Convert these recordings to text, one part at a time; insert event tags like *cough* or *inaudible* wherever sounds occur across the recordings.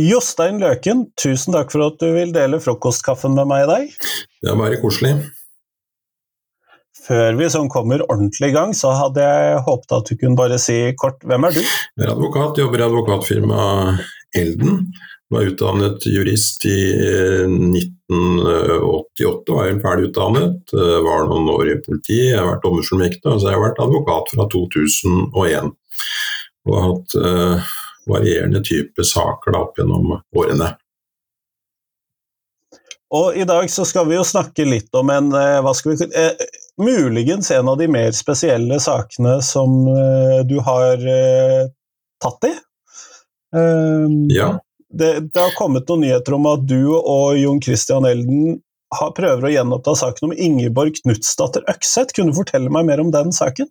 Jostein Løken, tusen takk for at du vil dele frokostkaffen med meg i dag. Det er bare koselig. Før vi sånn kommer ordentlig i gang, så hadde jeg håpet at du kunne bare si kort hvem er du? Jeg er advokat, jobber i advokatfirmaet Elden. Var utdannet jurist i 1988, var jeg ferdig utdannet. Var noen år i politiet, jeg har vært dommerfullmektig, og så har jeg vært advokat fra 2001. Og har hatt uh, varierende type saker da, opp gjennom årene. Og I dag så skal vi jo snakke litt om en eh, hva skal vi, eh, muligens en av de mer spesielle sakene som eh, du har eh, tatt i. Um, ja det, det, har kommet noen nyheter om at du og Jon Christian Elden har, prøver å gjenoppta saken om Ingeborg Knutsdatter Økseth. Kunne du fortelle meg mer om den saken?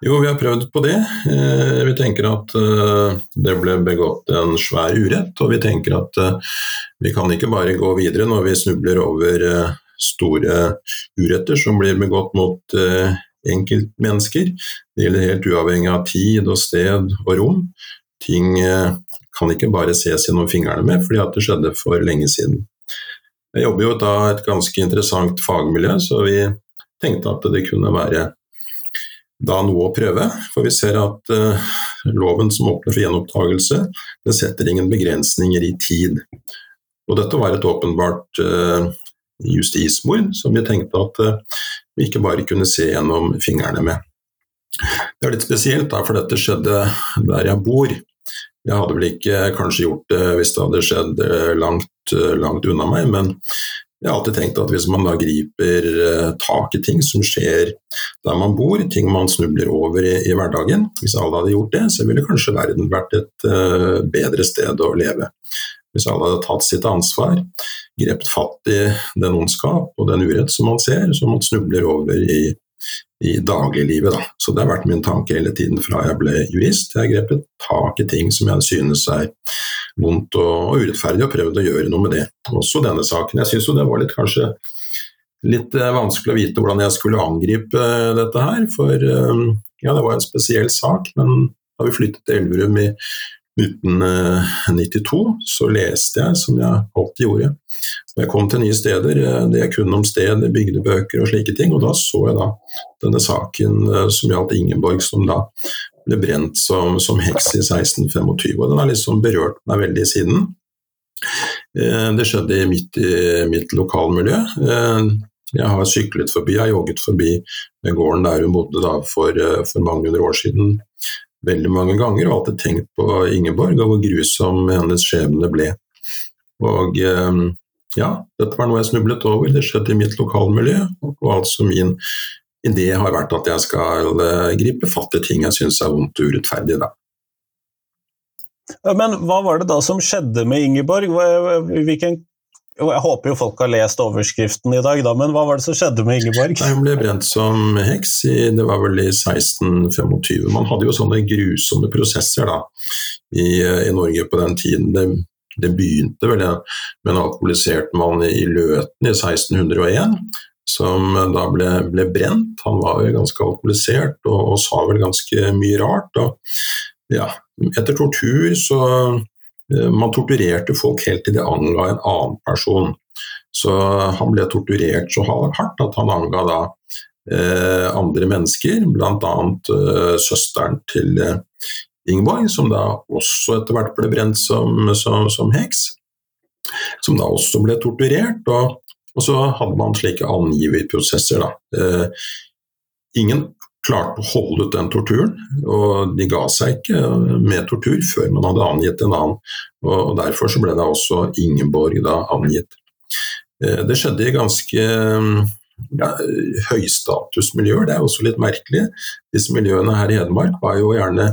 Jo, vi har prøvd på det. Eh, vi tenker at eh, det ble begått en svær urett, og vi tenker at eh, vi kan ikke bare gå videre når vi snubler over store uretter som blir begått mot enkeltmennesker. Det gjelder helt uavhengig av tid og sted og rom. Ting kan ikke bare ses gjennom fingrene med, fordi at det skjedde for lenge siden. Jeg jobber jo da et ganske interessant fagmiljø, så vi tenkte at det kunne være da noe å prøve. For vi ser at uh, loven som åpner for gjenopptakelse, det setter ingen begrensninger i tid. Og dette var et åpenbart uh, justismord som vi tenkte at uh, vi ikke bare kunne se gjennom fingrene med. Det er litt spesielt, da, for dette skjedde der jeg bor. Jeg hadde vel ikke kanskje gjort det hvis det hadde skjedd langt, langt unna meg, men jeg har alltid tenkt at hvis man da griper eh, tak i ting som skjer der man bor, ting man snubler over i, i hverdagen, hvis alle hadde gjort det, så ville kanskje verden vært et uh, bedre sted å leve. Hvis alle hadde tatt sitt ansvar, grepet fatt i den ondskap og den urett som man ser, som man snubler over i, i dagliglivet. Da. Så det har vært min tanke hele tiden fra jeg ble jurist. Jeg har grepet tak i ting som jeg synes er vondt og, urettferdig, og prøvd å gjøre noe med det. Også denne saken. Jeg syns jo det var litt kanskje litt eh, vanskelig å vite hvordan jeg skulle angripe eh, dette her. For eh, ja, det var en spesiell sak, men da vi flyttet til Elverum i 1992 så leste jeg, som jeg alltid gjorde, jeg kom til nye steder, det jeg kunne om sted, bygdebøker og slike ting. Og da så jeg da denne saken som gjaldt Ingeborg, som da ble brent som, som heks i 1625. Og den har liksom berørt meg veldig siden. Eh, det skjedde midt i mitt lokalmiljø. Jeg har syklet forbi, jeg har jogget forbi gården der hun bodde da for, for mange hundre år siden veldig mange ganger, og alltid tenkt på Ingeborg og hvor grusom hennes skjebne ble. Og ja, dette var noe jeg snublet over, det skjedde i mitt lokalmiljø. Og altså min idé har vært at jeg skal eh, gripe fatt i ting jeg syns er vondt og urettferdig, da. Men hva var det da som skjedde med Ingeborg? Hvilken jeg håper jo folk har lest overskriften i dag, da, men hva var det som skjedde med Ingeborg? Nei, hun ble brent som heks, i, det var vel i 1625. Man hadde jo sånne grusomme prosesser da, i, i Norge på den tiden. Det det begynte vel med en alkoholisert mann i Løten i 1601, som da ble, ble brent. Han var jo ganske alkoholisert og, og, sa vel ganske mye rart. Og, ja, etter tortur så eh, Man torturerte folk helt til de anga en annen person. Så han ble torturert så hardt at han anga da eh, andre mennesker, bl.a. Eh, søsteren til eh, Ingeborg, som da også etter hvert ble brent som, som, som heks. Som da også ble torturert. Og, og så hadde man slike angiverprosesser. Da. Eh, ingen klarte å holde ut den torturen, og de ga seg ikke med tortur før man hadde angitt en annen. og Derfor så ble da også Ingeborg da angitt. Eh, det skjedde i ganske ja, høystatusmiljøer. Det er også litt merkelig. Disse miljøene her i Hedmark var jo gjerne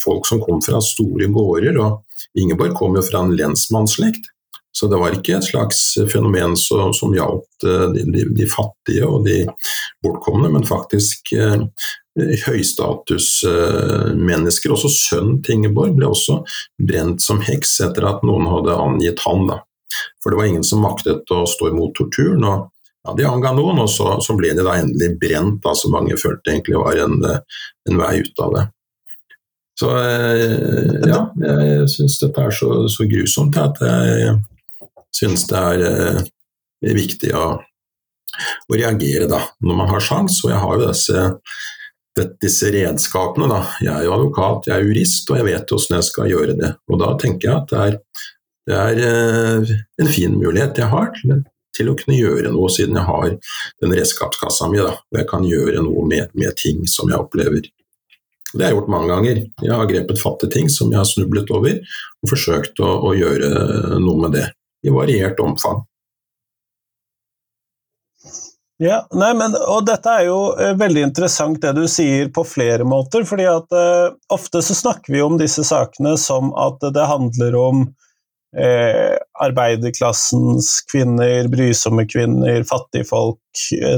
folk som kom fra store gårder. og Ingeborg kom jo fra en lensmannsslekt. Så det var ikke et slags fenomen som, som gjaldt eh, de, de, de, fattige og de bortkomne, men faktisk eh, høystatusmennesker. Eh, også sønnen til Ingeborg ble også brent som heks etter at noen hadde angitt han. Da. For det var ingen som maktet å stå imot torturen. og ja, de anga noen, og så, så, ble de da endelig brent, da, som mange følte egentlig var en, en vei ut av det. Så ja, jeg syns dette er så, så, grusomt at jeg syns det er viktig å, å reagere da, når man har sjans. Og jeg har jo disse disse redskapene. Da. Jeg er jo advokat, jeg er jurist, og jeg vet hvordan jeg skal gjøre det. Og da tenker jeg at det er, det er eh, en fin mulighet jeg har til, til, å kunne gjøre noe, siden jeg har den redskapskassa mi. Da. Jeg kan gjøre noe med, med, ting som jeg opplever. Det har jeg gjort mange ganger. Jeg har grepet fatt i ting som jeg har snublet over, og forsøkt å, å gjøre noe med det. I variert omfang. Ja, nei, men, og Dette er jo eh, veldig interessant det du sier på flere måter. fordi at eh, Ofte så snakker vi om disse sakene som at det handler om eh, arbeiderklassens kvinner, brysomme kvinner, fattigfolk,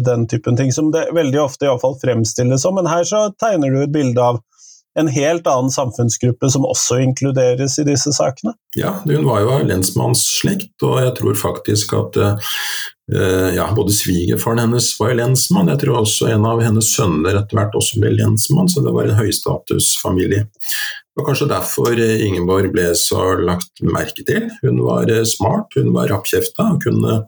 den typen ting. Som det veldig ofte i fall fremstilles som. Men her så tegner du et bilde av en helt annen samfunnsgruppe som også inkluderes i disse sakene? Ja, hun var jo av lensmannsslekt, og jeg tror faktisk at uh, ja, både svigerfaren hennes var lensmann, jeg tror også en av hennes sønner etter hvert også ble lensmann, så det var en høystatusfamilie. Det var kanskje derfor Ingeborg ble så lagt merke til. Hun var eh, smart, hun var rappkjefta og kunne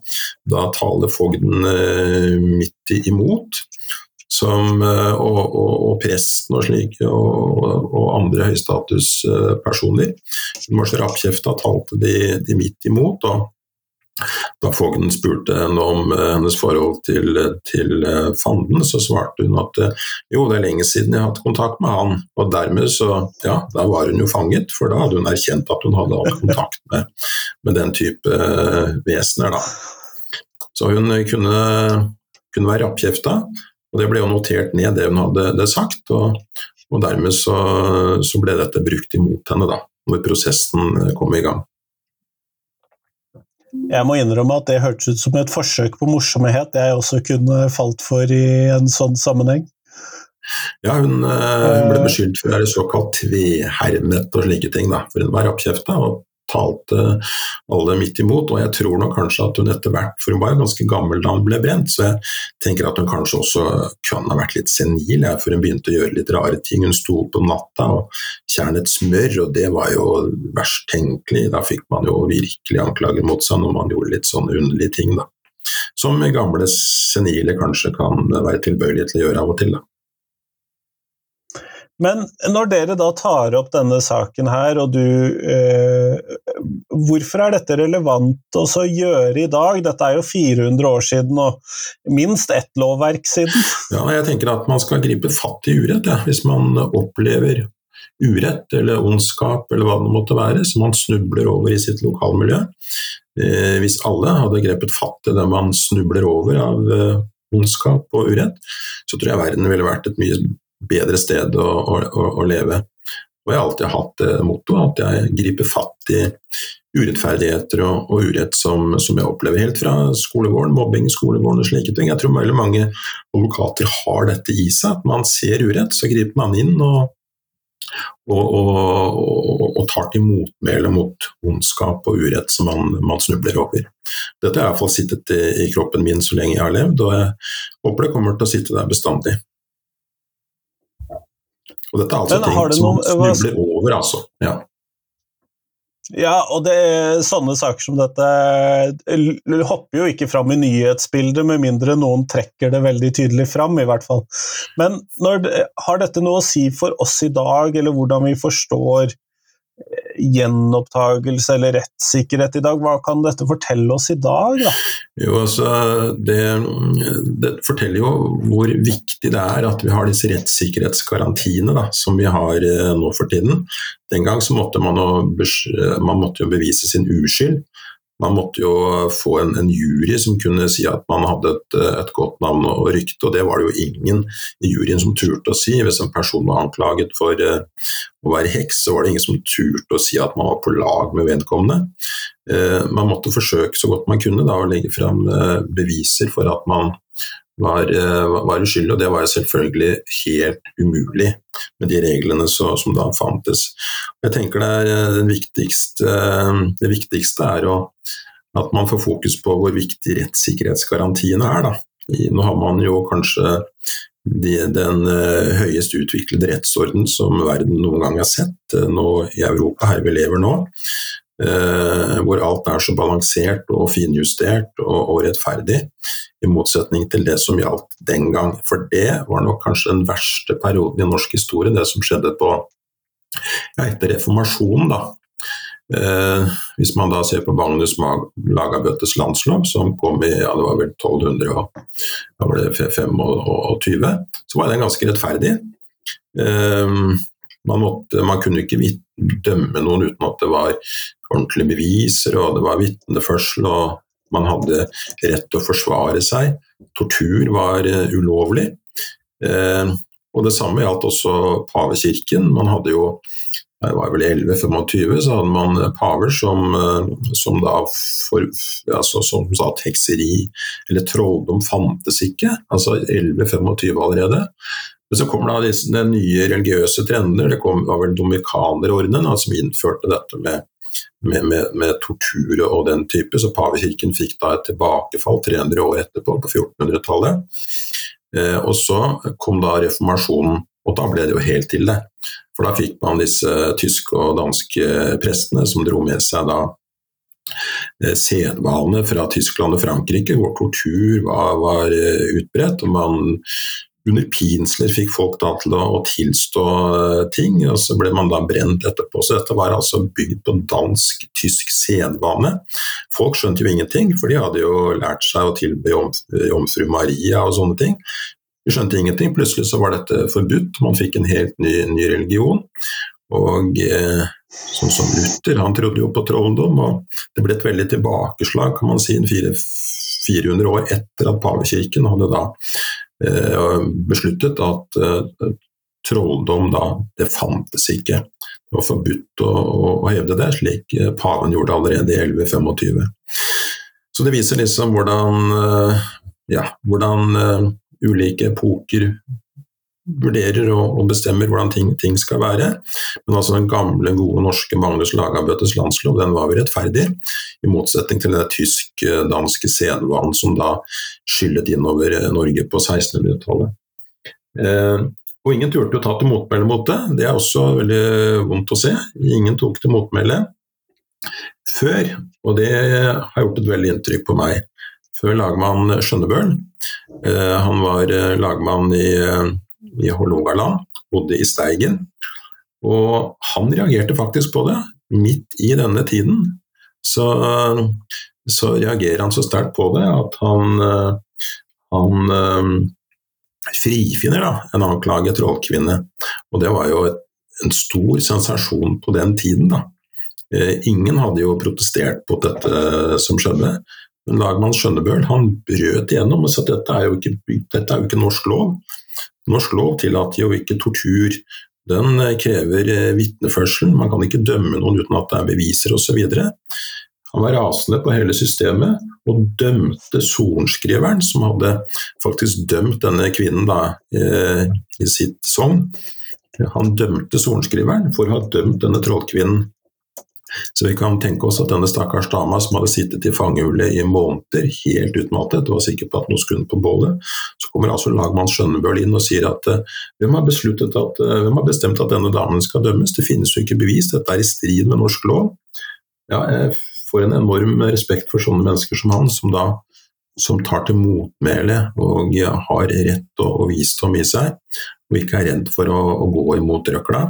da tale fogden uh, midt imot som, eh, og, og, og, presten og slike, og, og andre høystatuspersoner. Hun var så rappkjefta, talte de, de, midt imot. og da fogden spurte henne om eh, hennes forhold til, til eh, fanden, så svarte hun at jo, det er lenge siden jeg har hatt kontakt med han. Og dermed så, ja, da var hun jo fanget, for da hadde hun erkjent at hun hadde hatt kontakt med, med den type vesener, da. Så hun kunne, kunne være rappkjefta, og Det ble jo notert ned, det hun hadde sagt, og, og dermed så, så, ble dette brukt imot henne da, når prosessen kom i gang. Jeg må innrømme at det hørtes ut som et forsøk på morsomhet jeg også kunne falt for i en sånn sammenheng. Ja, hun, eh, hun ble beskyldt for å være såkalt tvehermet og slike ting, da, for hun var rappkjefta og talte alle midt imot. Og jeg tror nok kanskje at hun etter hvert, for hun var jo ganske gammel da hun ble brent, så jeg tenker at hun kanskje også kunne ha vært litt senil, ja, for hun begynte å gjøre litt rare ting. Hun sto opp på natta og kjernet smør, og det var jo verst tenkelig. Da fikk man jo virkelig anklager mot seg når man gjorde litt sånne underlige ting, da. Som gamle senile kanskje kan være tilbøyelige til å gjøre av og til, da. Men når dere da tar opp denne saken her, og du eh, Hvorfor er dette relevant å gjøre i dag? Dette er jo 400 år siden og minst ett lovverk siden. Ja, jeg tenker at man skal gripe fatt i urett, ja. hvis man opplever urett eller ondskap eller hva det måtte være, som man snubler over i sitt lokalmiljø. Eh, hvis alle hadde grepet fatt i det man snubler over av eh, ondskap og urett, så tror jeg verden ville vært et mye bedre sted å, å, å leve. Og jeg har alltid hatt det mottoet at jeg griper fatt i urettferdigheter og, og urett som, som, jeg opplever helt fra skolegården, mobbing i skolegården og slike ting. Jeg tror veldig mange advokater har dette i seg, at man ser urett, så griper man inn og, og, og, og tar til motmæle mot ondskap og urett som man, man snubler over. Dette har iallfall sittet i, i kroppen min så lenge jeg har levd, og jeg håper det kommer til å sitte der bestandig. Og dette er altså ting som man snubler over, altså. Ja. Ja, og det er sånne saker som dette hopper jo ikke fram i nyhetsbildet, med mindre noen trekker det veldig tydelig fram, i hvert fall. Men når, har dette noe å si for oss i dag, eller hvordan vi forstår gjenopptagelse eller rettssikkerhet i dag. Hva kan dette fortelle oss i dag? Da? Jo, altså, det, det, forteller jo hvor viktig det er at vi har disse rettssikkerhetsgarantiene da, som vi har eh, nå for tiden. Den gang så måtte man, man måtte jo bevise sin uskyld. Man måtte jo få en, en, jury som kunne si at man hadde et, et, godt navn og rykte, og det var det jo ingen i juryen som turte å si. Hvis en person var anklaget for uh, å være heks, så var det ingen som turte å si at man var på lag med vedkommende. Uh, man måtte forsøke så godt man kunne da, å legge fram uh, beviser for at man var, var uskyldig, og det var jo selvfølgelig helt umulig med de reglene så, som da fantes. Jeg tenker det, er viktigste, det viktigste er å, at man får fokus på hvor viktig rettssikkerhetsgarantiene er. Da. Nå har man jo kanskje de, den høyest utviklede rettsorden som verden noen gang har sett nå i Europa, her vi lever nå. Uh, hvor alt er så balansert og finjustert og, og, rettferdig, i motsetning til det som gjaldt den gang. For det var nok kanskje den verste perioden i norsk historie, det som skjedde på ja, etter reformasjonen. da. Eh, hvis man da ser på Magnus Lagabøtes landslov, som kom i ja, det var vel 1225, så var den ganske rettferdig. Eh, man, måtte, man, kunne ikke dømme noen uten at det var ordentlige beviser, og det var vitneførsel, og man hadde rett til å forsvare seg. Tortur var uh, ulovlig. Eh, og Det samme gjaldt også pavekirken. Man hadde jo det var vel 1125, så hadde man paver som, eh, som da for, altså, som sa at hekseri eller trolldom fantes ikke. Altså 1125 allerede. Men så kommer da disse de nye religiøse trender. Det kom, var vel Dominikanerordenen som innførte dette med, med, med, med, tortur og den type. Så pavekirken fikk da et tilbakefall 300 år etterpå, på 1400-tallet. Eh, og så kom da reformasjonen, og da ble det jo helt ille. For da fikk man disse tyske og danske prestene som dro med seg da eh, fra Tyskland og Frankrike, hvor tortur var, var eh, utbredt. og man under pinsler fikk folk da til å, å, tilstå eh, ting, og så ble man da brent etterpå. Så dette var altså bygd på dansk-tysk sedvane. Folk skjønte jo ingenting, for de hadde jo lært seg å tilbe jomfru Maria og sånne ting. De skjønte ingenting. Plutselig så var dette forbudt. Man fikk en helt ny, ny religion. Og eh, sånn som Luther, han trodde jo på trolldom, og det ble et veldig tilbakeslag, kan man si, 400 år etter at pavekirken hadde da besluttet at eh, trolldom da, det fantes ikke. Det var forbudt å, å, å hevde det, slik eh, paven gjorde allerede i 1125. Så det viser liksom hvordan, eh, ja, hvordan eh, ulike epoker vurderer og, bestemmer hvordan ting, ting, skal være. Men altså den gamle, gode norske Magnus Lagabøtes landslov den var jo rettferdig, i motsetning til den tysk-danske sedvanen som da skyllet innover eh, Norge på 1600-tallet. Eh, og ingen turte å ta til motmæle mot det, det er også veldig vondt å se. Ingen tok til motmæle før, og det har gjort et veldig inntrykk på meg. Før lagmann Skjønnebøl Eh, han var eh, lagmann i, eh, i Hålogaland, bodde i Steigen. Og han reagerte faktisk på det. Midt i denne tiden så, så reagerer han så sterkt på det at han, han frifinner da, en anklaget trollkvinne. Og det var jo et, en stor sensasjon på den tiden. da. Ingen hadde jo protestert på dette som skjedde. Men lagmann Skjønnebøl han brøt igjennom og sa at dette er, jo ikke, dette er jo ikke norsk lov. Norsk lov tillater jo ikke tortur. Den eh, krever eh, vitneførsel, man kan ikke dømme noen uten at det er beviser osv. Han var rasende på hele systemet og dømte sorenskriveren, som hadde faktisk dømt denne kvinnen da, eh, i sitt sogn. Han dømte sorenskriveren for å ha dømt denne trollkvinnen så vi kan tenke oss at denne stakkars dama som hadde sittet i fangehullet i måneder, helt utmattet, og var sikker på at noe skulle på bålet, så kommer altså lagmann Skjønnebøl inn og sier at uh, hvem har, at, uh, hvem har bestemt at denne damen skal dømmes, det finnes jo ikke bevis, dette er i strid med norsk lov. Ja, jeg får en enorm respekt for sånne mennesker som han, som da som tar til motmæle og har rett og, visdom i seg, og ikke er redd for å, å gå imot røkla.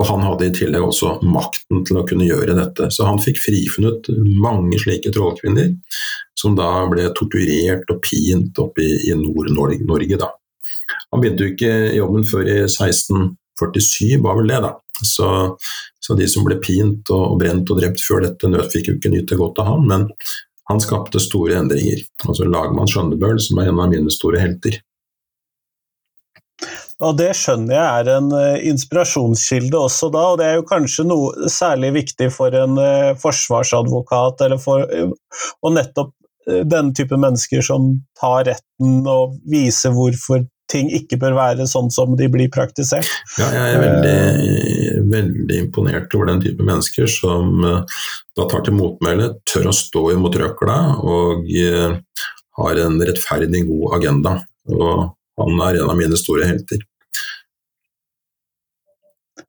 Og han hadde i tillegg også makten til å kunne gjøre dette. Så han fikk frifunnet mange slike trollkvinner, som da ble torturert og pint oppe i, i Nord-Norge. da. Han begynte jo ikke jobben før i 1647, var vel det, da. Så, så de som ble pint og, brent og drept før dette, nød fikk jo ikke nyte godt av han, men han skapte store endringer. Altså Lagmann Skjønnebøl, som er en av mine store helter. Og det skjønner jeg er en uh, inspirasjonskilde også da, og det er jo kanskje noe særlig viktig for en uh, forsvarsadvokat, eller for og nettopp den type mennesker som tar retten og viser hvorfor ting ikke bør være sånn som de blir praktisert. Ja, jeg er veldig, veldig imponert over den type mennesker som da tar til motmæle, tør å stå imot røkla og har en rettferdig, god agenda. Og han er en av mine store helter.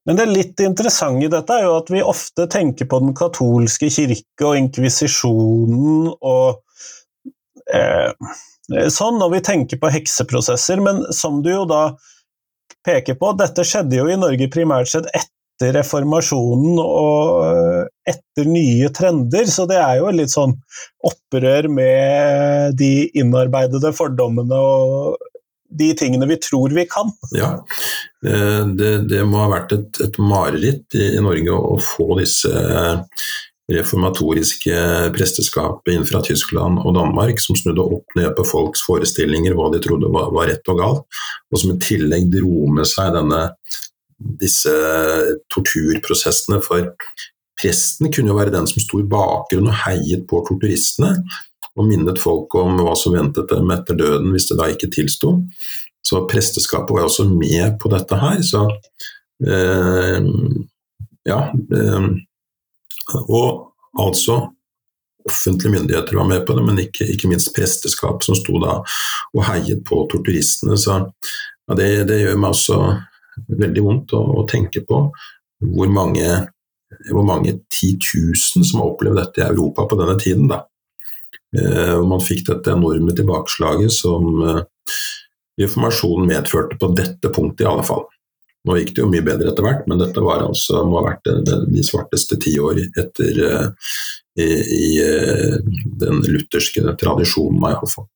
Men det litt interessante i dette er jo at vi ofte tenker på den katolske kirke og inkvisisjonen og eh, sånn når vi tenker på hekseprosesser, men som du jo da peker på, dette skjedde jo i Norge primært sett etter reformasjonen og eh, etter nye trender, så det er jo litt sånn opprør med de innarbeidede fordommene og de tingene vi tror vi kan. Ja, det, det må ha vært et, et mareritt i, i, Norge å, få disse reformatoriske presteskapet inn fra Tyskland og Danmark, som snudde opp ned på folks forestillinger, hva de trodde var, var rett og galt, og som i tillegg dro med seg denne, disse torturprosessene. For presten kunne jo være den som sto i bakgrunnen og heiet på torturistene, og minnet folk om hva som ventet dem etter døden hvis det da ikke tilsto. Så presteskapet var også med på dette her. Så eh, ja. Eh, og altså offentlige myndigheter var med på det, men ikke, ikke minst presteskap, som sto da og heiet på torturistene. Så ja, det, det, gjør meg også veldig vondt å, å tenke på hvor mange, hvor mange titusen som har opplevd dette i Europa på denne tiden. da. Eh, man fikk dette enorme tilbakeslaget som eh, informasjonen medførte på dette punktet, i alle fall. Nå gikk det jo mye bedre etter hvert, men dette var altså, må ha vært de svarteste tiår etter eh, i, i, den lutherske tradisjonen, i alle fall.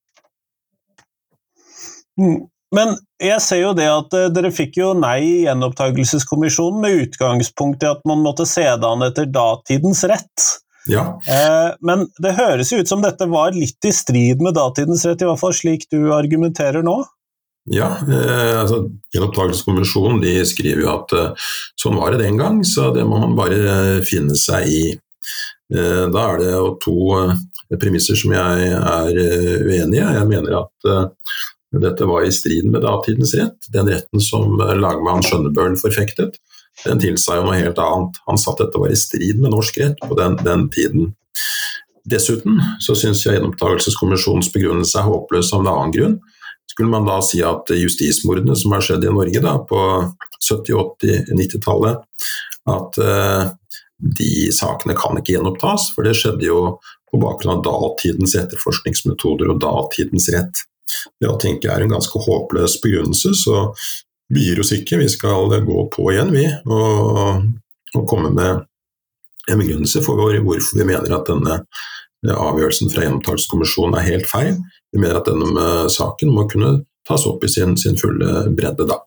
Men jeg ser jo det at dere fikk jo nei i gjenopptakelseskommisjonen med utgangspunkt i at man måtte se det an etter datidens rett. Ja. Eh, men det høres jo ut som dette var litt i strid med datidens rett, i hvert fall slik du argumenterer nå? Ja, eh, altså Gjenopptakelseskonvensjonen skriver jo at eh, sånn var det den gang, så det må man bare finne seg i. Eh, da er det jo to eh, premisser som jeg er eh, uenig i. Jeg mener at dette var i strid med datidens rett, den retten som lagmann Skjønnebøl forfektet den tilsa jo noe helt annet. Han sa at dette var i strid med norsk rett på den, den tiden. Dessuten så syns jeg gjenopptakelseskommisjonens begrunnelse er håpløs av en annen grunn. Skulle man da si at justismordene som har skjedd i Norge da, på 70-, 80-, 90-tallet, at uh, de sakene kan ikke gjenopptas, for det skjedde jo på bakgrunn av datidens etterforskningsmetoder og datidens rett. Det å tenke er en ganske håpløs begrunnelse, så vi gir oss ikke, vi skal gå på igjen, vi. Og, og komme med en begrunnelse for hvorfor vi mener at denne avgjørelsen fra Gjenopptakelseskommisjonen er helt feil. Vi mener at denne saken må kunne tas opp i sin, sin fulle bredde da.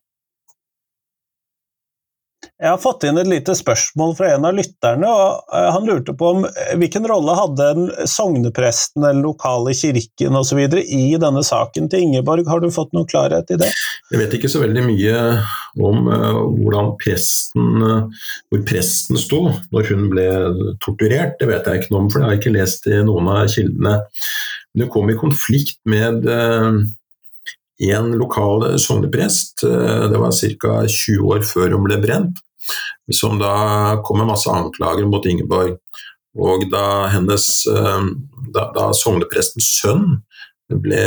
Jeg har fått inn et lite spørsmål fra en av lytterne. og eh, Han lurte på om eh, hvilken rolle hadde sognepresten eller lokale kirken osv. i denne saken til Ingeborg. Har du fått noe klarhet i det? Jeg vet ikke så veldig mye om hvordan presten, hvor presten sto når hun ble torturert. Det vet jeg ikke noe om, for det har jeg ikke lest i noen av kildene. Men hun kom i konflikt med uh, en lokal sogneprest. Det var ca. 20 år før hun ble brent som da kom med masse anklager mot Ingeborg. Og da hennes eh, da, da sogneprestens sønn ble,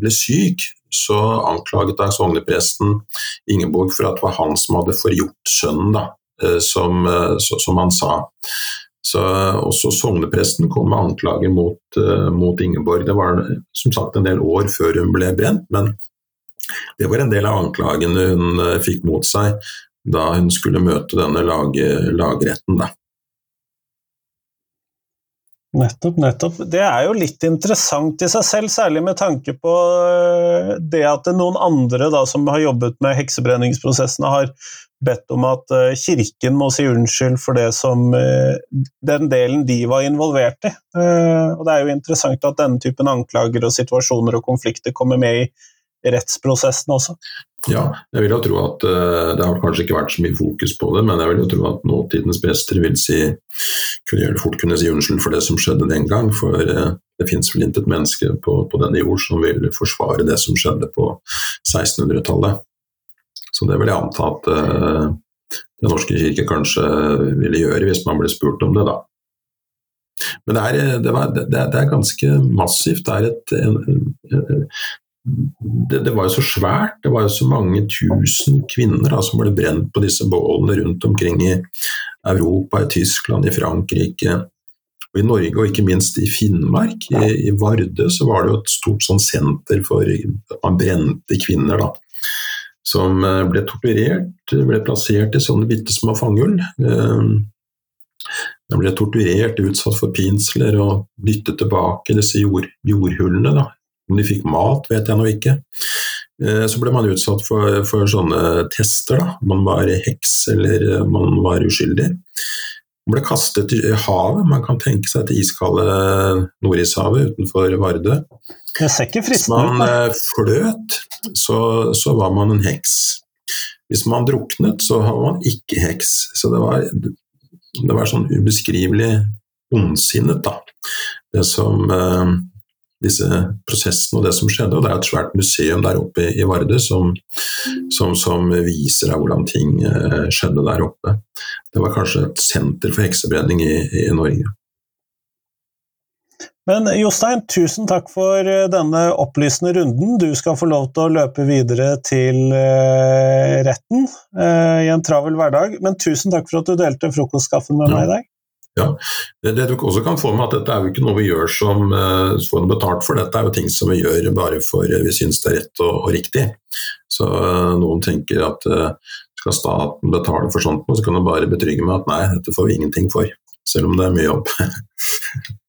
ble, syk, så anklaget da sognepresten Ingeborg for at det var han som hadde forgjort sønnen, da, eh, som, eh, som han sa. Så Også sognepresten kom med anklager mot, mot, Ingeborg. Det var som sagt en del år før hun ble brent, men det var en del av anklagene hun fikk mot seg da hun skulle møte denne lag, lagretten. Da. Nettopp, nettopp. Det er jo litt interessant i seg selv, særlig med tanke på det at noen andre da, som har jobbet med heksebrenningsprosessene, har bedt om at øh, kirken må si unnskyld for det som øh, den delen de var involvert i. Og det er jo interessant at denne typen anklager og situasjoner og konflikter kommer med i rettsprosessen også. Ja, jeg vil jo tro at det har kanskje ikke vært så mye fokus på det, men jeg vil jo tro at nåtidens prester vil si, kunne fort kunne si unnskyld for det som skjedde den gang. For det finnes vel intet menneske på, på, denne jord som vil forsvare det som skjedde på 1600-tallet. Så det vil jeg anta at uh, Den norske kirke kanskje ville gjøre hvis man ble spurt om det, da. Men det er, det, var, det, det er ganske massivt. Det er et, en, det, det, var jo så svært. Det var jo så mange tusen kvinner da, som ble brent på disse bålene rundt omkring i Europa, i Tyskland, i Frankrike. Og I Norge, og ikke minst i Finnmark, i, i Vardø, så var det jo et stort sånn senter for at man brente kvinner. da som eh, ble torturert, ble plassert i sånne bitte små fangehull. Eh, de ble torturert, utsatt for pinsler og dyttet tilbake i disse jord, jordhullene. Da. Om de fikk mat, vet jeg nå ikke. Eh, så ble man utsatt for, for sånne tester, da. man var heks eller man var uskyldig. Man ble kastet i havet, man kan tenke seg til iskalde Nordishavet utenfor Vardø. Det ser ikke fristende ut. Hvis man fløt, så, så, var man en heks. Hvis man druknet, så var man ikke heks. Så det var, det var sånn ubeskrivelig ondsinnet, da. Det som eh, disse prosessene og det som skjedde. Og det er et svært museum der oppe i Vardø som, som, som viser deg hvordan ting eh, skjedde der oppe. Det var kanskje et senter for heksebrenning i, i Norge. Men Jostein, tusen takk for eh, denne opplysende runden. Du skal få lov til å løpe videre til eh, retten eh, i en travel hverdag. Men tusen takk for at du delte frokostskaffen med meg i dag. Ja, det, det, du også kan få med at Dette er jo ikke noe vi gjør som uh, får noe betalt for, dette er jo ting som vi gjør bare for uh, vi syns det er rett og, og riktig. Så uh, noen tenker at uh, skal staten betale for sånt, så kan du bare betrygge med at nei, dette får vi ingenting for. Selv om det er mye jobb. *laughs*